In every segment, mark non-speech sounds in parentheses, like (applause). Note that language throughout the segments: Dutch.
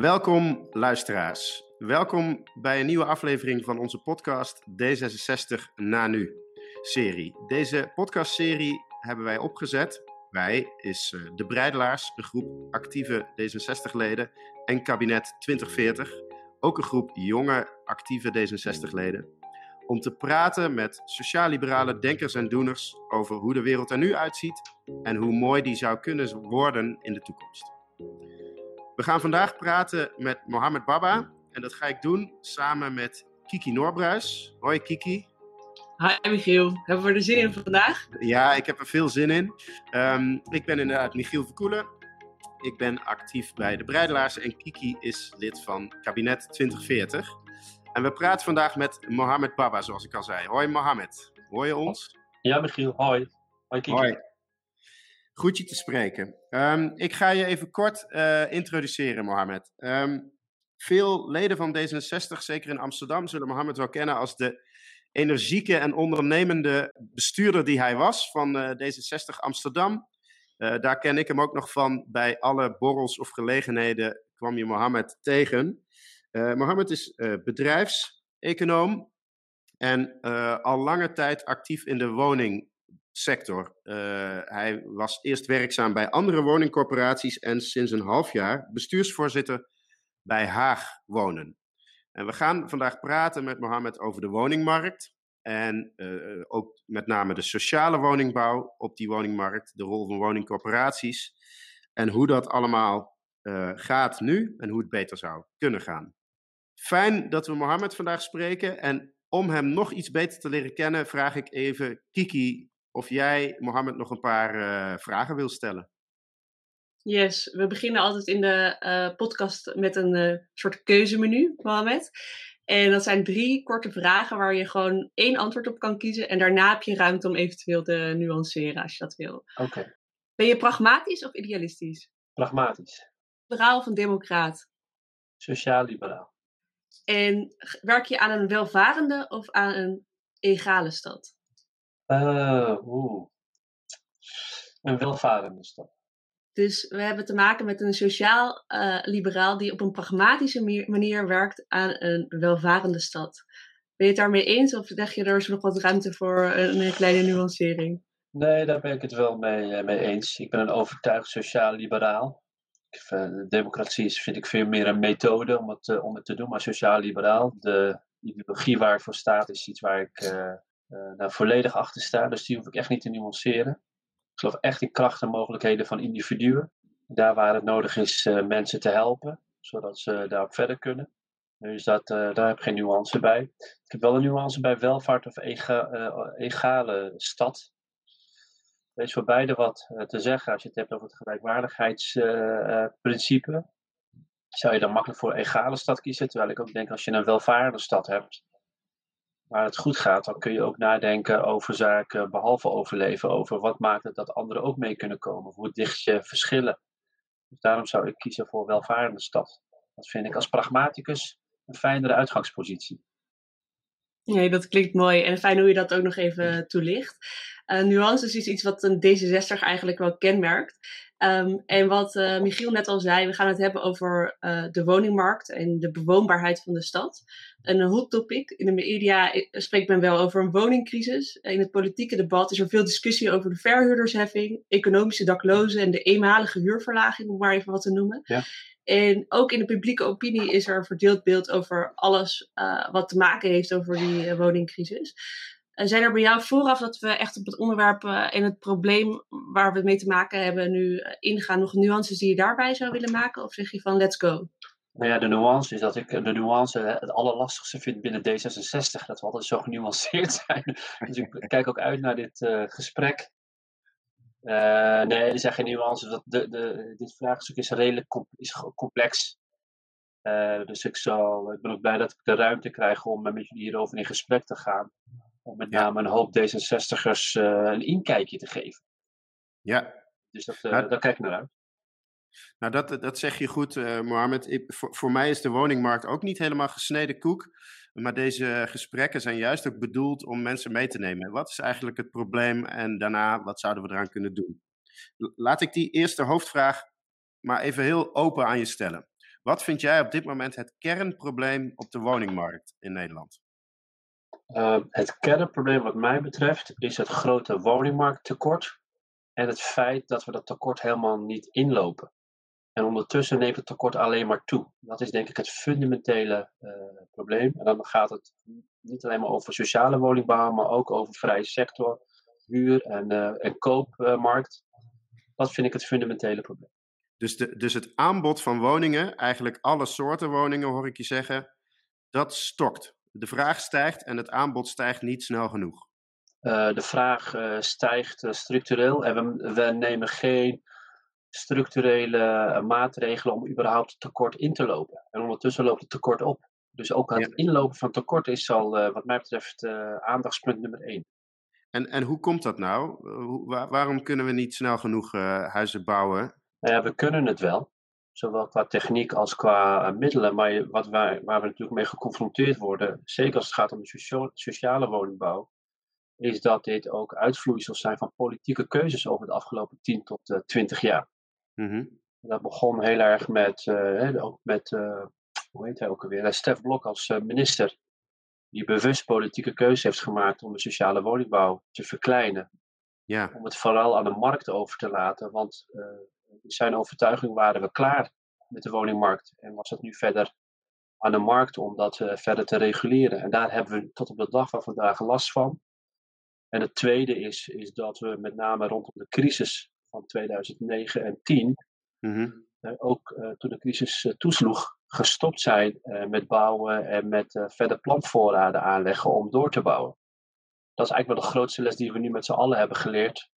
Welkom luisteraars. Welkom bij een nieuwe aflevering van onze podcast D66 na nu serie. Deze podcastserie hebben wij opgezet. Wij is uh, de Breidelaars, een groep actieve D66-leden en kabinet 2040, ook een groep jonge actieve D66-leden, om te praten met sociaal-liberale denkers en doeners over hoe de wereld er nu uitziet en hoe mooi die zou kunnen worden in de toekomst. We gaan vandaag praten met Mohamed Baba. En dat ga ik doen samen met Kiki Noorbruis. Hoi Kiki. Hi Michiel, hebben we er zin in vandaag? Ja, ik heb er veel zin in. Um, ik ben inderdaad Michiel Verkoelen. Ik ben actief bij de Breidelaars en Kiki is lid van kabinet 2040. En we praten vandaag met Mohamed Baba, zoals ik al zei. Hoi Mohamed, hoor je ons? Ja Michiel, hoi. Hoi Kiki. Hoi. Goed je te spreken. Um, ik ga je even kort uh, introduceren, Mohamed. Um, veel leden van D66, zeker in Amsterdam, zullen Mohamed wel kennen als de energieke en ondernemende bestuurder die hij was van uh, D66 Amsterdam. Uh, daar ken ik hem ook nog van. Bij alle borrels of gelegenheden kwam je Mohamed tegen. Mohamed is bedrijfseconoom en al lange tijd actief in de woning sector. Uh, hij was eerst werkzaam bij andere woningcorporaties en sinds een half jaar bestuursvoorzitter bij Haag Wonen. En we gaan vandaag praten met Mohammed over de woningmarkt en uh, ook met name de sociale woningbouw op die woningmarkt, de rol van woningcorporaties en hoe dat allemaal uh, gaat nu en hoe het beter zou kunnen gaan. Fijn dat we Mohammed vandaag spreken en om hem nog iets beter te leren kennen, vraag ik even Kiki of jij, Mohammed, nog een paar uh, vragen wil stellen. Yes, we beginnen altijd in de uh, podcast met een uh, soort keuzemenu, Mohammed. En dat zijn drie korte vragen waar je gewoon één antwoord op kan kiezen. En daarna heb je ruimte om eventueel te nuanceren als je dat wil. Oké. Okay. Ben je pragmatisch of idealistisch? Pragmatisch. Liberaal of een democraat? Sociaal-liberaal. En werk je aan een welvarende of aan een egale stad? Uh, oeh. Een welvarende stad. Dus we hebben te maken met een sociaal-liberaal uh, die op een pragmatische manier werkt aan een welvarende stad. Ben je het daarmee eens of zeg je er is nog wat ruimte voor een, kleine nuancering? Nee, daar ben ik het wel mee, mee eens. Ik ben een overtuigd sociaal-liberaal. Democratie is, vind ik veel meer een methode om het, om het te doen, maar sociaal-liberaal, de ideologie waar voor staat, is iets waar ik uh, daar volledig achter sta. Dus die hoef ik echt niet te nuanceren. Ik geloof echt in kracht en mogelijkheden van individuen. Daar waar het nodig is uh, mensen te helpen, zodat ze daarop verder kunnen. Dus dat, uh, daar heb ik geen nuance bij. Ik heb wel een nuance bij welvaart of ega, egale stad. Er is voor beide wat te zeggen. Als je het hebt over het gelijkwaardigheidsprincipe, zou je dan makkelijk voor egale stad kiezen. Terwijl ik ook denk, als je een welvarende stad hebt, waar het goed gaat, dan kun je ook nadenken over zaken behalve overleven, over wat maakt het dat anderen ook mee kunnen komen, hoe dicht je verschillen. Dus daarom zou ik kiezen voor welvarende stad. Dat vind ik als pragmaticus een fijnere uitgangspositie. Nee, dat klinkt mooi en fijn hoe je dat ook nog even toelicht. Uh, nuances is iets wat een D66 eigenlijk wel kenmerkt. Um, en wat uh, Michiel net al zei, we gaan het hebben over uh, de woningmarkt en de bewoonbaarheid van de stad. Een hot topic. In de media spreekt men wel over een woningcrisis. In het politieke debat is er veel discussie over de verhuurdersheffing, economische daklozen en de eenmalige huurverlaging, om maar even wat te noemen. Ja. En ook in de publieke opinie is er een verdeeld beeld over alles uh, wat te maken heeft over die woningcrisis. Zijn er bij jou vooraf dat we echt op het onderwerp en het probleem waar we mee te maken hebben nu ingaan, nog nuances die je daarbij zou willen maken? Of zeg je van let's go? Nou ja, de nuance is dat ik de nuance het allerlastigste vind binnen D66. Dat we altijd zo genuanceerd (laughs) zijn. Dus ik kijk ook uit naar dit uh, gesprek. Uh, nee, er zijn geen nuances. Dat de, de, dit vraagstuk is redelijk com is complex. Uh, dus ik, zal, ik ben ook blij dat ik de ruimte krijg om met jullie hierover in gesprek te gaan om met name een hoop D66'ers uh, een inkijkje te geven. Ja. Dus dat, nou, daar kijk ik naar uit. Nou, dat, dat zeg je goed, uh, Mohamed. Ik, voor, voor, mij is de woningmarkt ook niet helemaal gesneden koek. Maar deze gesprekken zijn juist ook bedoeld om mensen mee te nemen. Wat is eigenlijk het probleem en daarna wat zouden we eraan kunnen doen? Laat ik die eerste hoofdvraag maar even heel open aan je stellen. Wat vind jij op dit moment het kernprobleem op de woningmarkt in Nederland? Het kernprobleem wat mij betreft is het grote woningmarkttekort en het feit dat we dat tekort helemaal niet inlopen. En ondertussen neemt het tekort alleen maar toe. Dat is denk ik het fundamentele uh, probleem. En dan gaat het niet alleen maar over sociale woningbouw, maar ook over vrije sector, huur- en, uh, en koopmarkt. Dat vind ik het fundamentele probleem. Dus, de, dus het aanbod van woningen, eigenlijk alle soorten woningen hoor ik je zeggen, dat stokt. De vraag stijgt en het aanbod stijgt niet snel genoeg. Uh, de vraag stijgt structureel en we, we, nemen geen structurele maatregelen om überhaupt het tekort in te lopen. En ondertussen loopt het tekort op. Dus ook het ja. inlopen van tekort is al, wat mij betreft, aandachtspunt nummer één. En, en hoe komt dat nou? Hoe, waar, waarom kunnen we niet snel genoeg huizen bouwen? Nou ja, we kunnen het wel. Zowel qua techniek als qua middelen. Maar wat wij, waar we natuurlijk mee geconfronteerd worden, zeker als het gaat om de socia sociale woningbouw, is dat dit ook uitvloeisels zijn van politieke keuzes over de afgelopen 10 tot uh, 20 jaar. Mm -hmm. Dat begon heel erg met, ook met uh, hoe heet hij ook alweer, Stef Blok als minister, die bewust politieke keuze heeft gemaakt om de sociale woningbouw te verkleinen. Ja. Om het vooral aan de markt over te laten, want in zijn overtuiging waren we klaar met de woningmarkt en was het nu verder aan de markt om dat verder te reguleren. En daar hebben we tot op de dag van vandaag last van. En het tweede is, is dat we met name rondom de crisis van 2009 en 10, mm -hmm. uh, ook uh, toen de crisis uh, toesloeg, gestopt zijn met bouwen en met verder plantvoorraden aanleggen om door te bouwen. Dat is eigenlijk wel de grootste les die we nu met z'n allen hebben geleerd.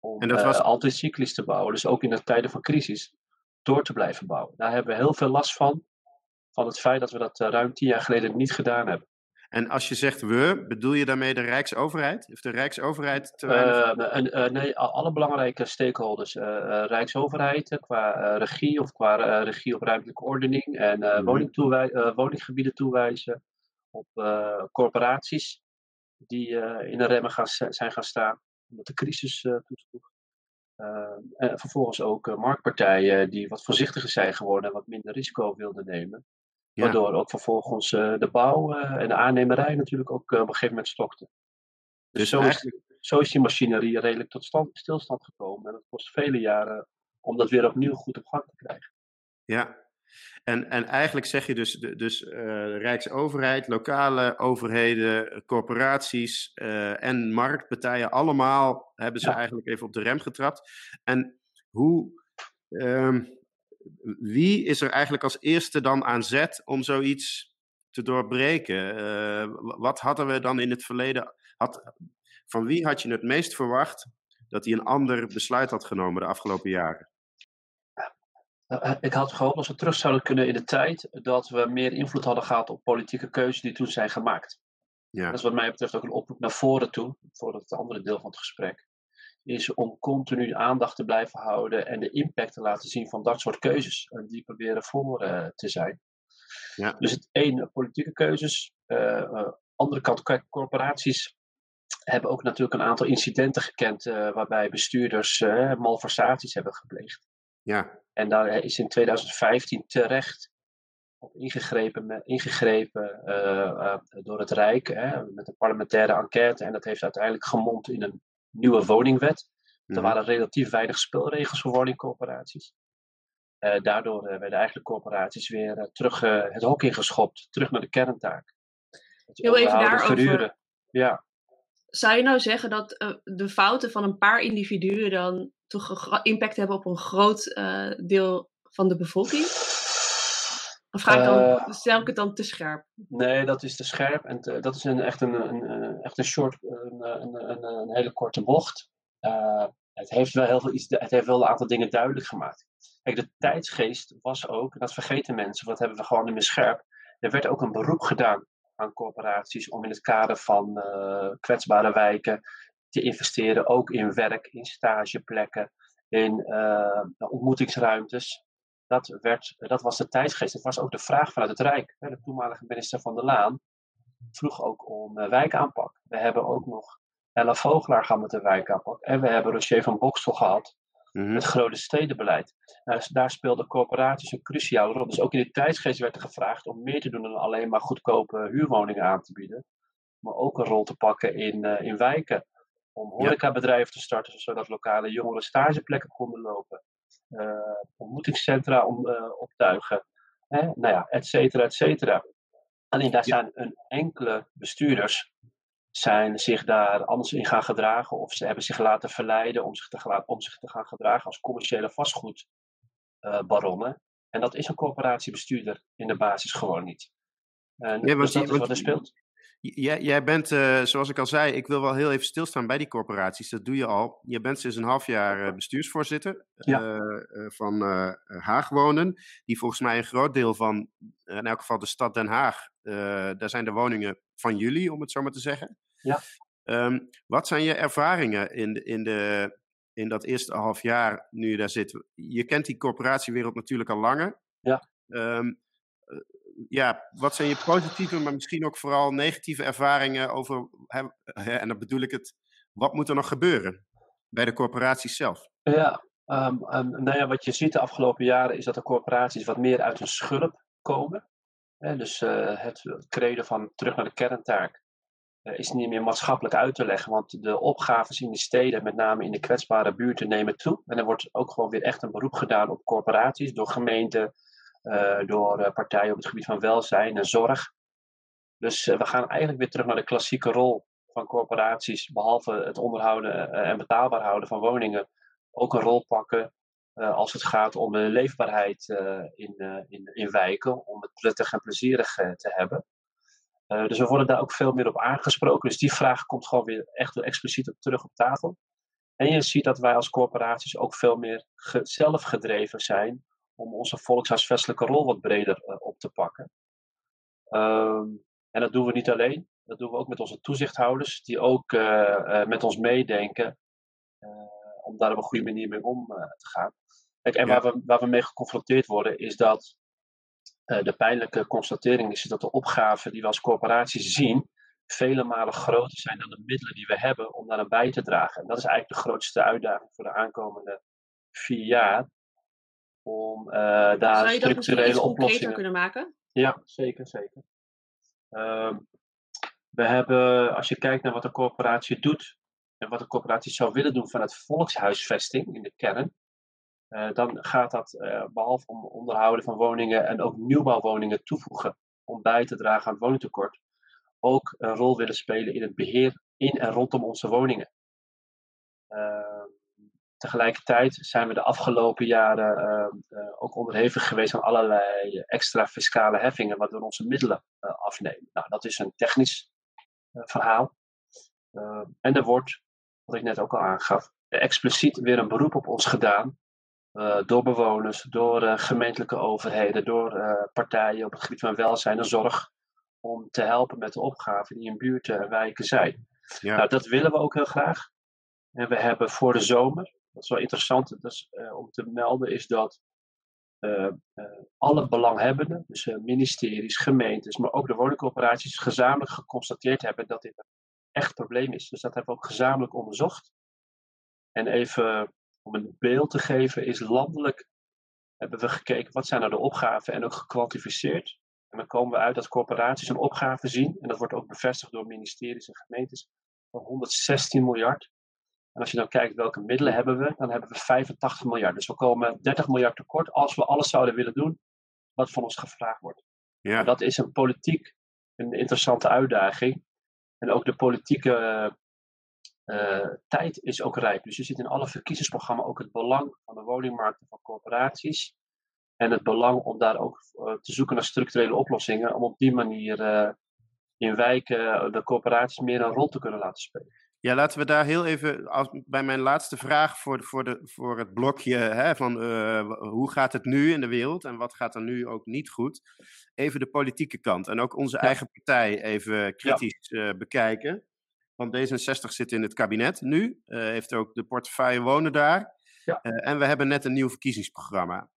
Om en dat was... altijd cyclisch te bouwen, dus ook in de tijden van crisis, door te blijven bouwen. Daar hebben we heel veel last van, van het feit dat we dat ruim tien jaar geleden niet gedaan hebben. En als je zegt we, bedoel je daarmee de Rijksoverheid? Heeft de Rijksoverheid te weinig... Uh, uh, nee, alle belangrijke stakeholders. Uh, Rijksoverheid qua regie of qua regie op ruimtelijke ordening en mm. toewij- woninggebieden toewijzen op corporaties die in de remmen gaan, zijn gaan staan omdat de crisis toesloeg. en vervolgens ook marktpartijen die wat voorzichtiger zijn geworden en wat minder risico wilden nemen. Ja. Waardoor ook vervolgens uh, de bouw uh, en de aannemerij natuurlijk ook uh, op een gegeven moment stokte. Dus, dus zo, eigenlijk... is, zo, is, die machinerie redelijk tot stand, stilstand gekomen. En het kost vele jaren om dat weer opnieuw goed op gang te krijgen. Ja, en, en eigenlijk zeg je dus, dus Rijksoverheid, lokale overheden, corporaties en marktpartijen, allemaal hebben ze ja. eigenlijk even op de rem getrapt. En hoe. Um, wie is er eigenlijk als eerste dan aan zet om zoiets te doorbreken? Uh, wat hadden we dan in het verleden? Had, van wie had je het meest verwacht dat hij een ander besluit had genomen de afgelopen jaren? Ik had gehoopt als we terug zouden kunnen in de tijd dat we meer invloed hadden gehad op politieke keuzes die toen zijn gemaakt. Ja. Dat is wat mij betreft ook een oproep naar voren toe, voor het andere deel van het gesprek is om continu aandacht te blijven houden en de impact te laten zien van dat soort keuzes. En die proberen voor uh, te zijn. Ja. Dus het ene, politieke keuzes. Uh, andere kant, corporaties hebben ook natuurlijk een aantal incidenten gekend waarbij bestuurders malversaties hebben gepleegd. Ja. En daar is in 2015 terecht op ingegrepen, met, ingegrepen door het Rijk met een parlementaire enquête. En dat heeft uiteindelijk gemond in een nieuwe woningwet. Er Mhm. waren relatief weinig spelregels voor woningcorporaties. Eh, daardoor eh, werden eigenlijk corporaties weer eh, terug eh, het hok ingeschopt, terug naar de kerntaak. Het Heel even daarover. verhuren. Ja, Zou je nou zeggen dat eh, de fouten van een paar individuen dan toch impact hebben op een groot eh, deel van de bevolking? Of ga ik dan, Eh, stel ik het dan te scherp? nee, dat is te scherp. En te- dat is een, echt, een, een, een- echt een, short, een, een, een, hele korte bocht. Eh, het, heeft wel heel veel iets, het heeft wel een aantal dingen duidelijk gemaakt. Kijk, de tijdsgeest was ook, en dat vergeten mensen, want dat hebben we gewoon niet meer scherp. Er werd ook een beroep gedaan aan corporaties om in het kader van eh, kwetsbare wijken te investeren, ook in werk, in stageplekken, in eh, ontmoetingsruimtes. Dat, werd, dat was de tijdsgeest. Het was ook de vraag vanuit het Rijk. De toenmalige minister van der Laan vroeg ook om eh, wijkaanpak. We hebben ook nog Ella Vogelaar gehad met de wijkaanpak. En we hebben Roger van Bokstel gehad Mhm. Het grote stedenbeleid. Nou, daar speelden corporaties een cruciale rol. Dus ook in de tijdsgeest werd er gevraagd om meer te doen dan alleen maar goedkope huurwoningen aan te bieden. Maar ook een rol te pakken in, uh, in wijken. Om horecabedrijven te starten, zodat lokale jongeren stageplekken konden lopen. Uh, ontmoetingscentra om, uh, optuigen. Hè? Nou ja, et cetera, et cetera. Alleen daar zijn een enkele bestuurders zijn zich daar anders in gaan gedragen of ze hebben zich laten verleiden om zich te, om zich te gaan gedragen als commerciële vastgoedbaronnen. Uh, en dat is een corporatiebestuurder in de basis gewoon niet. En ja, dus dat is wat er speelt. Jij, jij bent, uh, zoals ik al zei, ik wil wel heel even stilstaan bij die corporaties. Dat doe je al. Je bent sinds een half jaar uh, bestuursvoorzitter ja. uh, van Haag Wonen. Die volgens mij een groot deel van, in elk geval de stad Den Haag, daar zijn de woningen van jullie, om het zo maar te zeggen. Ja. Um, wat zijn je ervaringen in, de, in, de, in dat eerste half jaar nu je daar zit? Je kent die corporatiewereld natuurlijk al langer. Ja. Um, ja, wat zijn je positieve, maar misschien ook vooral negatieve ervaringen over, en dan bedoel ik het, wat moet er nog gebeuren bij de corporaties zelf? Ja, um, nou ja, wat je ziet de afgelopen jaren is dat de corporaties wat meer uit hun schulp komen. dus uh, het creëren van terug naar de kerntaak uh, is niet meer maatschappelijk uit te leggen, want de opgaves in de steden, met name in de kwetsbare buurten, nemen toe. En er wordt ook gewoon weer echt een beroep gedaan op corporaties door gemeenten, door uh, partijen op het gebied van welzijn en zorg. Dus uh, we gaan eigenlijk weer terug naar de klassieke rol van corporaties, behalve het onderhouden en betaalbaar houden van woningen, ook een rol pakken als het gaat om de leefbaarheid in, in, wijken, om het prettig en plezierig te hebben. dus we worden daar ook veel meer op aangesproken. Dus die vraag komt gewoon weer echt expliciet op, terug op tafel. En je ziet dat wij als corporaties ook veel meer zelfgedreven zijn om onze volkshuisvestelijke rol wat breder uh, op te pakken. Um, en dat doen we niet alleen, dat doen we ook met onze toezichthouders, die ook uh, uh, met ons meedenken om daar op een goede manier mee om te gaan. Kijk, en ja. waar, we, waar we mee geconfronteerd worden, is dat de pijnlijke constatering is dat de opgaven die we als corporaties zien, vele malen groter zijn dan de middelen die we hebben om daar aan bij te dragen. En dat is eigenlijk de grootste uitdaging voor de aankomende vier jaar om uh, daar structurele oplossingen kunnen maken. Ja, zeker, zeker. Uh, we hebben, als je kijkt naar wat een corporatie doet en wat een corporatie zou willen doen vanuit volkshuisvesting in de kern, uh, dan gaat dat uh, behalve om onderhouden van woningen en ook nieuwbouwwoningen toevoegen om bij te dragen aan het woningtekort, ook een rol willen spelen in het beheer in en rondom onze woningen. Uh, Tegelijkertijd zijn we de afgelopen jaren uh, uh, ook onderhevig geweest aan allerlei extra fiscale heffingen, waardoor onze middelen uh, afnemen. Nou, dat is een technisch verhaal. en er wordt, wat ik net ook al aangaf, expliciet weer een beroep op ons gedaan. door bewoners, door gemeentelijke overheden, door partijen op het gebied van welzijn en zorg. Om te helpen met de opgaven die in buurten en wijken zijn. Ja. Nou, dat willen we ook heel graag. En we hebben voor de zomer wat is wel interessant dus, uh, om te melden, is dat uh, uh, alle belanghebbenden, dus ministeries, gemeentes, maar ook de woningcorporaties, gezamenlijk geconstateerd hebben dat dit een echt probleem is. Dus dat hebben we ook gezamenlijk onderzocht. En even om een beeld te geven, is landelijk hebben we gekeken wat zijn nou de opgaven en ook gekwantificeerd. En dan komen we uit dat corporaties een opgave zien, en dat wordt ook bevestigd door ministeries en gemeentes, van 116 miljard. En als je dan kijkt welke middelen hebben we, dan hebben we 85 miljard. Dus we komen 30 miljard tekort als we alles zouden willen doen wat van ons gevraagd wordt. Ja. En dat is een politiek een interessante uitdaging. En ook de politieke uh, tijd is ook rijp. Dus je ziet in alle verkiezingsprogramma's ook het belang van de woningmarkten van corporaties. En het belang om daar ook uh, te zoeken naar structurele oplossingen. Om op die manier uh, in wijken de corporaties meer een rol te kunnen laten spelen. Ja, laten we daar heel even, als, bij mijn laatste vraag voor, voor, de, voor het blokje hè, van uh, hoe gaat het nu in de wereld en wat gaat er nu ook niet goed, even de politieke kant en ook onze ja. eigen partij even kritisch ja. uh, bekijken. Want D66 zit in het kabinet nu, uh, heeft ook de portefeuille wonen daar ja. en we hebben net een nieuw verkiezingsprogramma.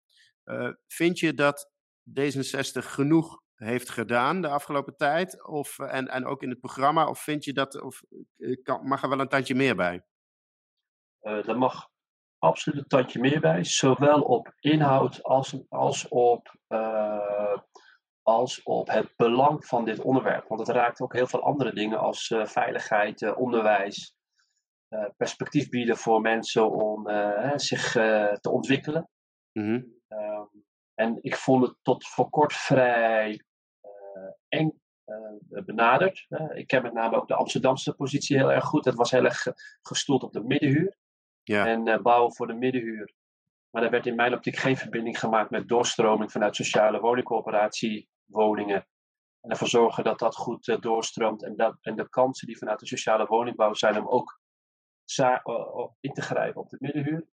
vind je dat D66 genoeg heeft gedaan de afgelopen tijd? Of, eh, en, en ook in het programma? Of vind je dat, of eh, kan, mag er wel een tandje meer bij? Uh, dat mag. absoluut een tandje meer bij. Zowel op inhoud als, als, op, als op het belang van dit onderwerp. Want het raakt ook heel veel andere dingen als veiligheid, onderwijs, perspectief bieden voor mensen om zich te ontwikkelen. Mhm. Ehm, en ik vond het tot voor kort vrij eng uh, benaderd. ik ken met name ook de Amsterdamse positie heel erg goed. Dat was heel erg gestoeld op de middenhuur. Ja. En uh, bouwen voor de middenhuur. Maar er werd in mijn optiek geen verbinding gemaakt met doorstroming vanuit sociale woningcoöperatie woningen. En ervoor zorgen dat dat goed doorstroomt. En, dat, en de kansen die vanuit de sociale woningbouw zijn om ook in te grijpen op de middenhuur.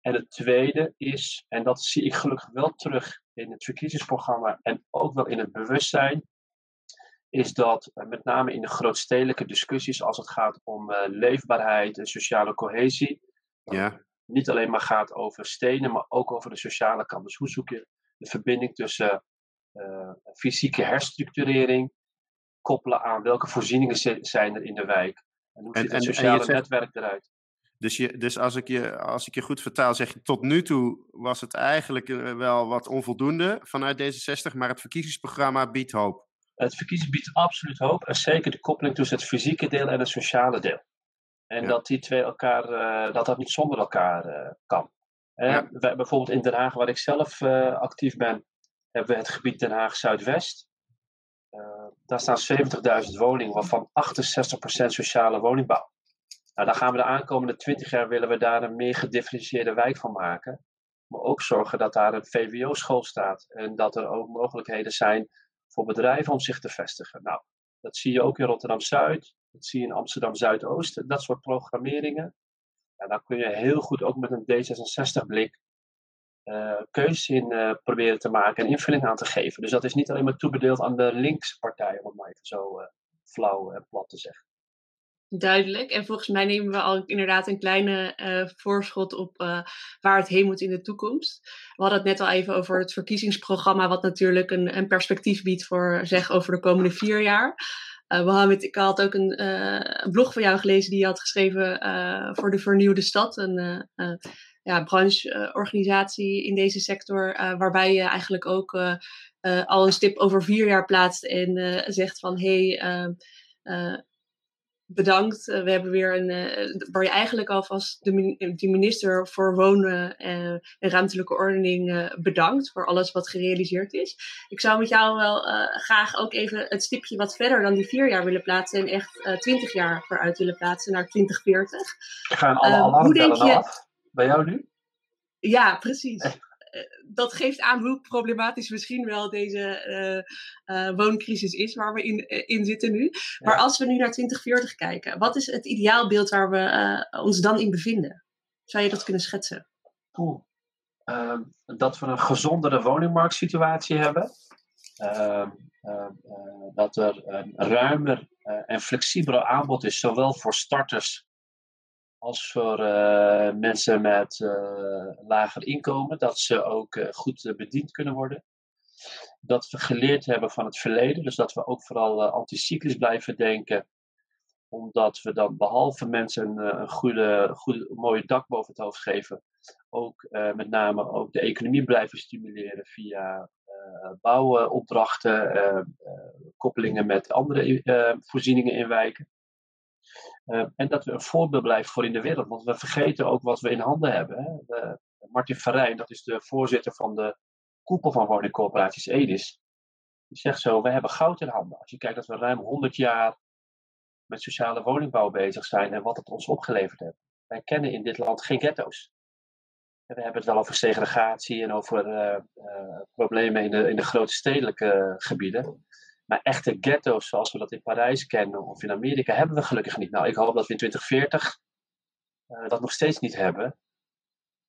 en het tweede is, en dat zie ik gelukkig wel terug in het verkiezingsprogramma en ook wel in het bewustzijn, is dat uh, met name in de grootstedelijke discussies als het gaat om uh, leefbaarheid en sociale cohesie, ja. niet alleen maar gaat over stenen, maar ook over de sociale kant. Dus hoe zoek je de verbinding tussen uh, fysieke herstructurering, koppelen aan welke voorzieningen zijn er in de wijk en hoe ziet het sociale netwerk eruit? Dus, je, dus als, ik je, als ik je goed vertaal, zeg je tot nu toe was het eigenlijk eh, wel wat onvoldoende vanuit D66, maar het verkiezingsprogramma biedt hoop. Het verkiezen biedt absoluut hoop. En zeker de koppeling tussen het fysieke deel en het sociale deel. En dat die twee elkaar, uh, dat dat niet zonder elkaar uh, kan. Ja. bijvoorbeeld in Den Haag, waar ik zelf actief ben, hebben we het gebied Den Haag Zuidwest. daar staan 70.000 woningen, waarvan 68% sociale woningbouw. Nou, dan gaan we de aankomende 20 jaar willen we daar een meer gedifferentieerde wijk van maken. Maar ook zorgen dat daar een VWO-school staat. En dat er ook mogelijkheden zijn voor bedrijven om zich te vestigen. Nou, dat zie je ook in Rotterdam-Zuid. Dat zie je in Amsterdam-Zuidoost. Dat soort programmeringen. Ja, dan kun je heel goed ook met een D66-blik uh, eh, in uh, proberen te maken en invulling aan te geven. Dus dat is niet alleen maar toebedeeld aan de linkse partijen, om het maar even zo uh, flauw en plat te zeggen. Duidelijk. En volgens mij nemen we al inderdaad een kleine uh, voorschot op uh, waar het heen moet in de toekomst. We hadden het net al even over het verkiezingsprogramma, wat natuurlijk een, een perspectief biedt voor zeg over de komende vier jaar. Uh, ik had ook een, een, blog van jou gelezen die je had geschreven voor de Vernieuwde Stad. Een ja, brancheorganisatie in deze sector, waarbij je eigenlijk ook al een stip over vier jaar plaatst en zegt van hé, hey, bedankt. Eh, we hebben weer een, uh, waar je eigenlijk alvast de, minister voor Wonen en Ruimtelijke Ordening bedankt voor alles wat gerealiseerd is. Ik zou met jou wel graag ook even het stipje wat verder dan die vier jaar willen plaatsen en echt twintig jaar vooruit willen plaatsen naar 2040. Gaan alle alarmbellen je... af? Bij jou nu? Ja, precies. Eh, dat geeft aan hoe problematisch misschien wel deze eh, eh, wooncrisis is waar we in, in zitten nu. Maar als we nu naar 2040 kijken, wat is het ideaalbeeld waar we ons dan in bevinden? Zou je dat kunnen schetsen? Ehm, dat we een gezondere woningmarktsituatie hebben. Ehm, ehm, dat er een ruimer en flexibeler aanbod is, zowel voor starters als voor uh, mensen met uh, lager inkomen, dat ze ook uh, goed bediend kunnen worden. Dat we geleerd hebben van het verleden, dus dat we ook vooral anticyclisch blijven denken, omdat we dan behalve mensen een, een goede, goede, mooie dak boven het hoofd geven, ook met name ook de economie blijven stimuleren via bouwopdrachten, koppelingen met andere voorzieningen in wijken. Uh, en dat we een voorbeeld blijven voor in de wereld. Want we vergeten ook wat we in handen hebben. Hè. Martin Verrijn, dat is de voorzitter van de koepel van woningcorporaties EDIS. Die zegt zo, we hebben goud in handen. Als je kijkt dat we ruim 100 jaar met sociale woningbouw bezig zijn en wat het ons opgeleverd heeft. Wij kennen in dit land geen ghetto's. we hebben het wel over segregatie en over uh, uh, problemen in de, in de grote stedelijke gebieden. Maar echte ghetto's zoals we dat in Parijs kennen of in Amerika hebben we gelukkig niet. Nou, ik hoop dat we in 2040 uh, eh, dat nog steeds niet hebben.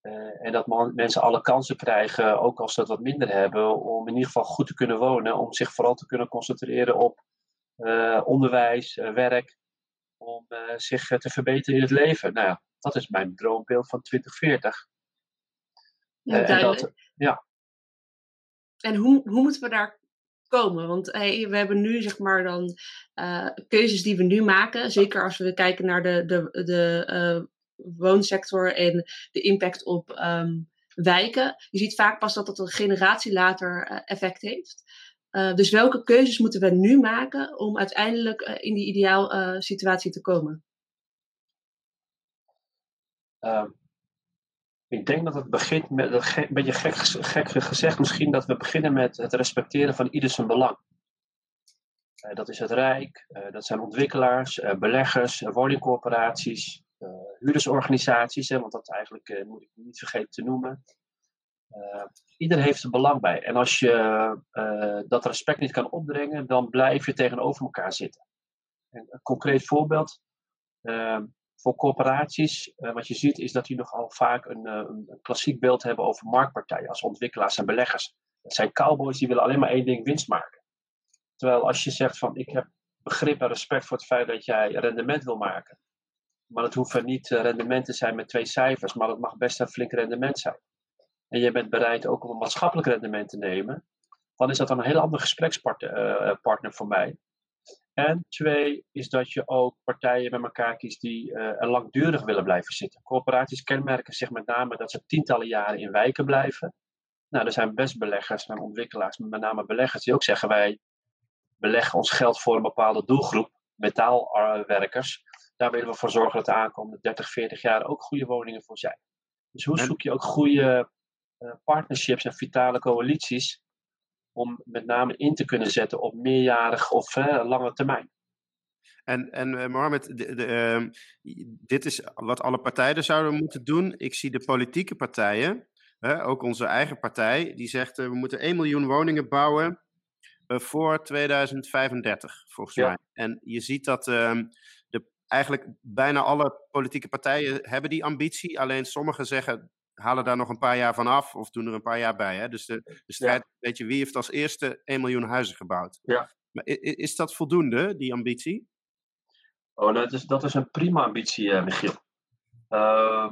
Uh, en dat man, mensen alle kansen krijgen, ook als ze dat wat minder hebben, om in ieder geval goed te kunnen wonen. Om zich vooral te kunnen concentreren op uh, onderwijs, werk. Om zich te verbeteren in het leven. Nou ja, dat is mijn droombeeld van 2040. Ja, en, dat, ja. en hoe, hoe moeten we daar komen. Want hey, we hebben nu zeg maar dan uh, keuzes die we nu maken. Zeker als we kijken naar de, de, de uh, woonsector en de impact op ehm, wijken. Je ziet vaak pas dat dat een generatie later effect heeft. dus welke keuzes moeten we nu maken om uiteindelijk in die ideaal situatie te komen? Ehm, ik denk dat het begint met, een beetje gek, gek gezegd misschien, dat we beginnen met het respecteren van ieder zijn belang. Uh, dat is het Rijk, uh, dat zijn ontwikkelaars, uh, beleggers, woningcorporaties, huurdersorganisaties, want dat eigenlijk moet ik niet vergeten te noemen. ieder heeft er belang bij. En als je dat respect niet kan opbrengen, dan blijf je tegenover elkaar zitten. een concreet voorbeeld voor corporaties, uh, wat je ziet, is dat die nogal vaak een, uh, een, klassiek beeld hebben over marktpartijen als ontwikkelaars en beleggers. Dat zijn cowboys die willen alleen maar één ding winst maken. Terwijl als je zegt van ik heb begrip en respect voor het feit dat jij rendement wil maken. Maar het hoeft niet uh, rendement te zijn met twee cijfers, maar het mag best een flink rendement zijn. En je bent bereid ook om een maatschappelijk rendement te nemen, dan is dat een heel andere gesprekspartner voor mij en twee is dat je ook partijen bij elkaar kiest die uh, er langdurig willen blijven zitten. Corporaties kenmerken zich met name dat ze tientallen jaren in wijken blijven. Nou, er zijn best beleggers en ontwikkelaars, met name beleggers, die ook zeggen wij beleggen ons geld voor een bepaalde doelgroep, metaalwerkers. Daar willen we voor zorgen dat de aankomende 30, 40 jaar ook goede woningen voor zijn. Dus hoe zoek je ook goede uh, partnerships en vitale coalities om met name in te kunnen zetten op meerjarig of lange termijn. En, en uh, Mohammed, de, de, uh, dit is wat alle partijen zouden moeten doen. Ik zie de politieke partijen, ook onze eigen partij, die zegt uh, we moeten 1 miljoen woningen bouwen uh, voor 2035, volgens ja. mij. En je ziet dat ehm, de, eigenlijk bijna alle politieke partijen hebben die ambitie. Alleen sommigen zeggen halen daar nog een paar jaar van af of doen er een paar jaar bij. Hè? Dus de, de strijd, weet je, wie heeft als eerste 1 miljoen huizen gebouwd? Ja. Maar is, dat voldoende, die ambitie? Oh, dat is, dat is een prima ambitie, uh, Michiel. Uh,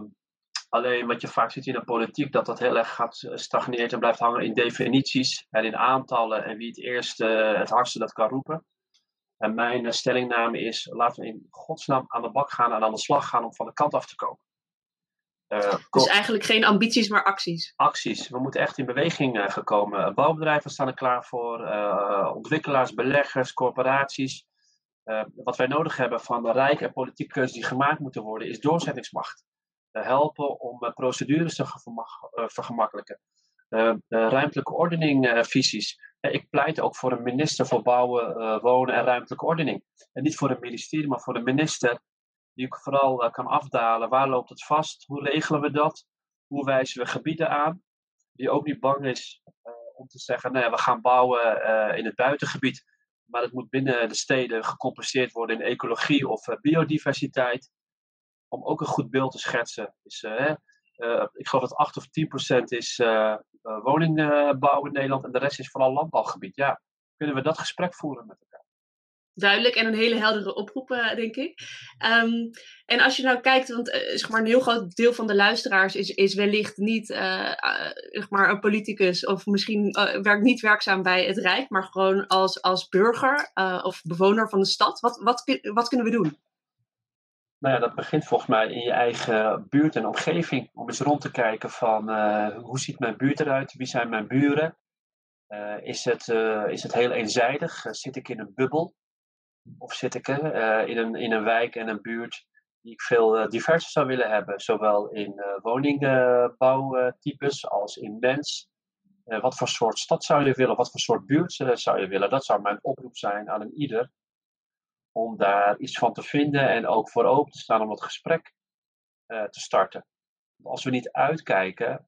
alleen wat je vaak ziet in de politiek, dat dat heel erg gaat eh, stagneert en blijft hangen in definities en in aantallen en wie het eerst uh, het hardste dat kan roepen. En mijn stellingname is, laten we in godsnaam aan de bak gaan en aan de slag gaan om van de kant af te komen. Uh, dus eigenlijk geen ambities, maar acties. Acties. We moeten echt in beweging uh, gekomen. Bouwbedrijven staan er klaar voor, uh, ontwikkelaars, beleggers, corporaties. wat wij nodig hebben van de rijke en politieke keuzes die gemaakt moeten worden, is doorzettingsmacht. helpen om procedures te vergemakkelijken. ruimtelijke ordening visies. ik pleit ook voor een minister voor bouwen, wonen en ruimtelijke ordening. En niet voor een ministerie, maar voor een minister die ik vooral uh, kan afdalen. Waar loopt het vast? Hoe regelen we dat? Hoe wijzen we gebieden aan? Die ook niet bang is uh, om te zeggen, nee, we gaan bouwen uh, in het buitengebied. Maar het moet binnen de steden gecompenseerd worden in ecologie of biodiversiteit. Om ook een goed beeld te schetsen. Ik geloof dat 8 of 10 procent is woningbouw in Nederland en de rest is vooral landbouwgebied. Ja, kunnen we dat gesprek voeren met elkaar? Duidelijk en een hele heldere oproep, uh, denk ik. Um, en als je nou kijkt, want uh, zeg maar een heel groot deel van de luisteraars is, is wellicht niet uh, zeg maar een politicus of misschien werkt niet werkzaam bij het Rijk, maar gewoon als, als burger of bewoner van de stad. Wat, wat, wat kunnen we doen? Nou ja, dat begint volgens mij in je eigen buurt en omgeving. Om eens rond te kijken van hoe ziet mijn buurt eruit? Wie zijn mijn buren? is, het, is het heel eenzijdig? zit ik in een bubbel? Of zit ik uh, in, een, in een wijk en een buurt die ik veel uh, diverser zou willen hebben. Zowel in uh, woningbouwtypes als in mens. wat voor soort stad zou je willen? Wat voor soort buurt zou je willen? Dat zou mijn oproep zijn aan een ieder. Om daar iets van te vinden en ook voor open te staan om het gesprek te starten. Als we niet uitkijken,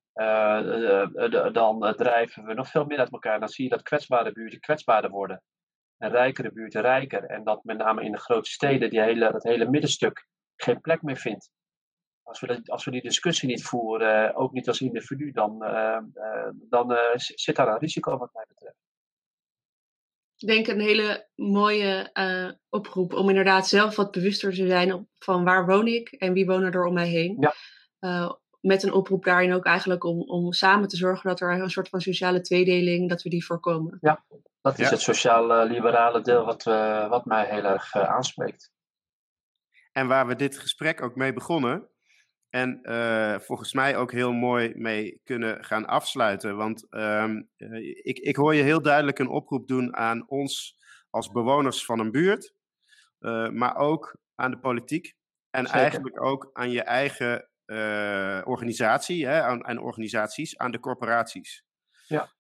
dan drijven we nog veel meer uit elkaar. Dan zie je dat kwetsbare buurten kwetsbaarder worden en rijkere buurten rijker. En dat met name in de grote steden die hele, dat hele middenstuk geen plek meer vindt. Als we, dat, als we die discussie niet voeren, ook niet als individu, dan, uh, uh, dan zit daar een risico wat mij betreft. Ik denk een hele mooie oproep om inderdaad zelf wat bewuster te zijn van waar woon ik en wie wonen er om mij heen. Ja. Met een oproep daarin ook eigenlijk om, om samen te zorgen dat er een soort van sociale tweedeling, dat we die voorkomen. Ja, dat is het sociaal-liberale deel wat, uh, wat mij heel erg uh, aanspreekt. En waar we dit gesprek ook mee begonnen, En uh, volgens mij ook heel mooi mee kunnen gaan afsluiten. Want um, ik, ik hoor je heel duidelijk een oproep doen aan ons als bewoners van een buurt. Uh, maar ook aan de politiek. En Zeker. eigenlijk ook aan je eigen uh, organisatie, hè, aan, aan, organisaties, aan de corporaties. Ja.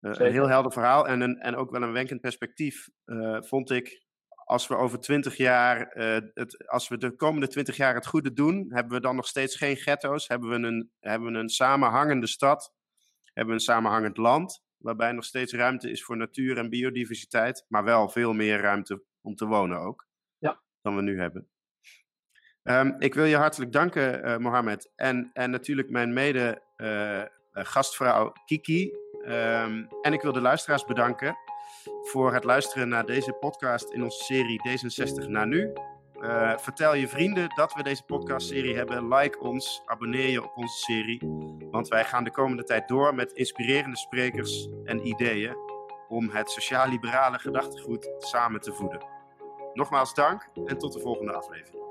een heel helder verhaal en, een, en ook wel een wenkend perspectief, vond ik als we over twintig jaar, het, als we de komende twintig jaar het goede doen, hebben we dan nog steeds geen ghetto's? Hebben we een, hebben we een samenhangende stad? Hebben we een samenhangend land? Waarbij nog steeds ruimte is voor natuur en biodiversiteit, maar wel veel meer ruimte om te wonen ook. Ja. Dan we nu hebben. Um, ik wil je hartelijk danken, uh, Mohamed. En, en natuurlijk mijn mede uh, gastvrouw Kiki. Um, en ik wil de luisteraars bedanken voor het luisteren naar deze podcast in onze serie D66 naar nu. Uh, vertel je vrienden dat we deze podcastserie hebben. Like ons, abonneer je op onze serie. Want wij gaan de komende tijd door met inspirerende sprekers en ideeën om het sociaal-liberale gedachtegoed samen te voeden. Nogmaals dank en tot de volgende aflevering.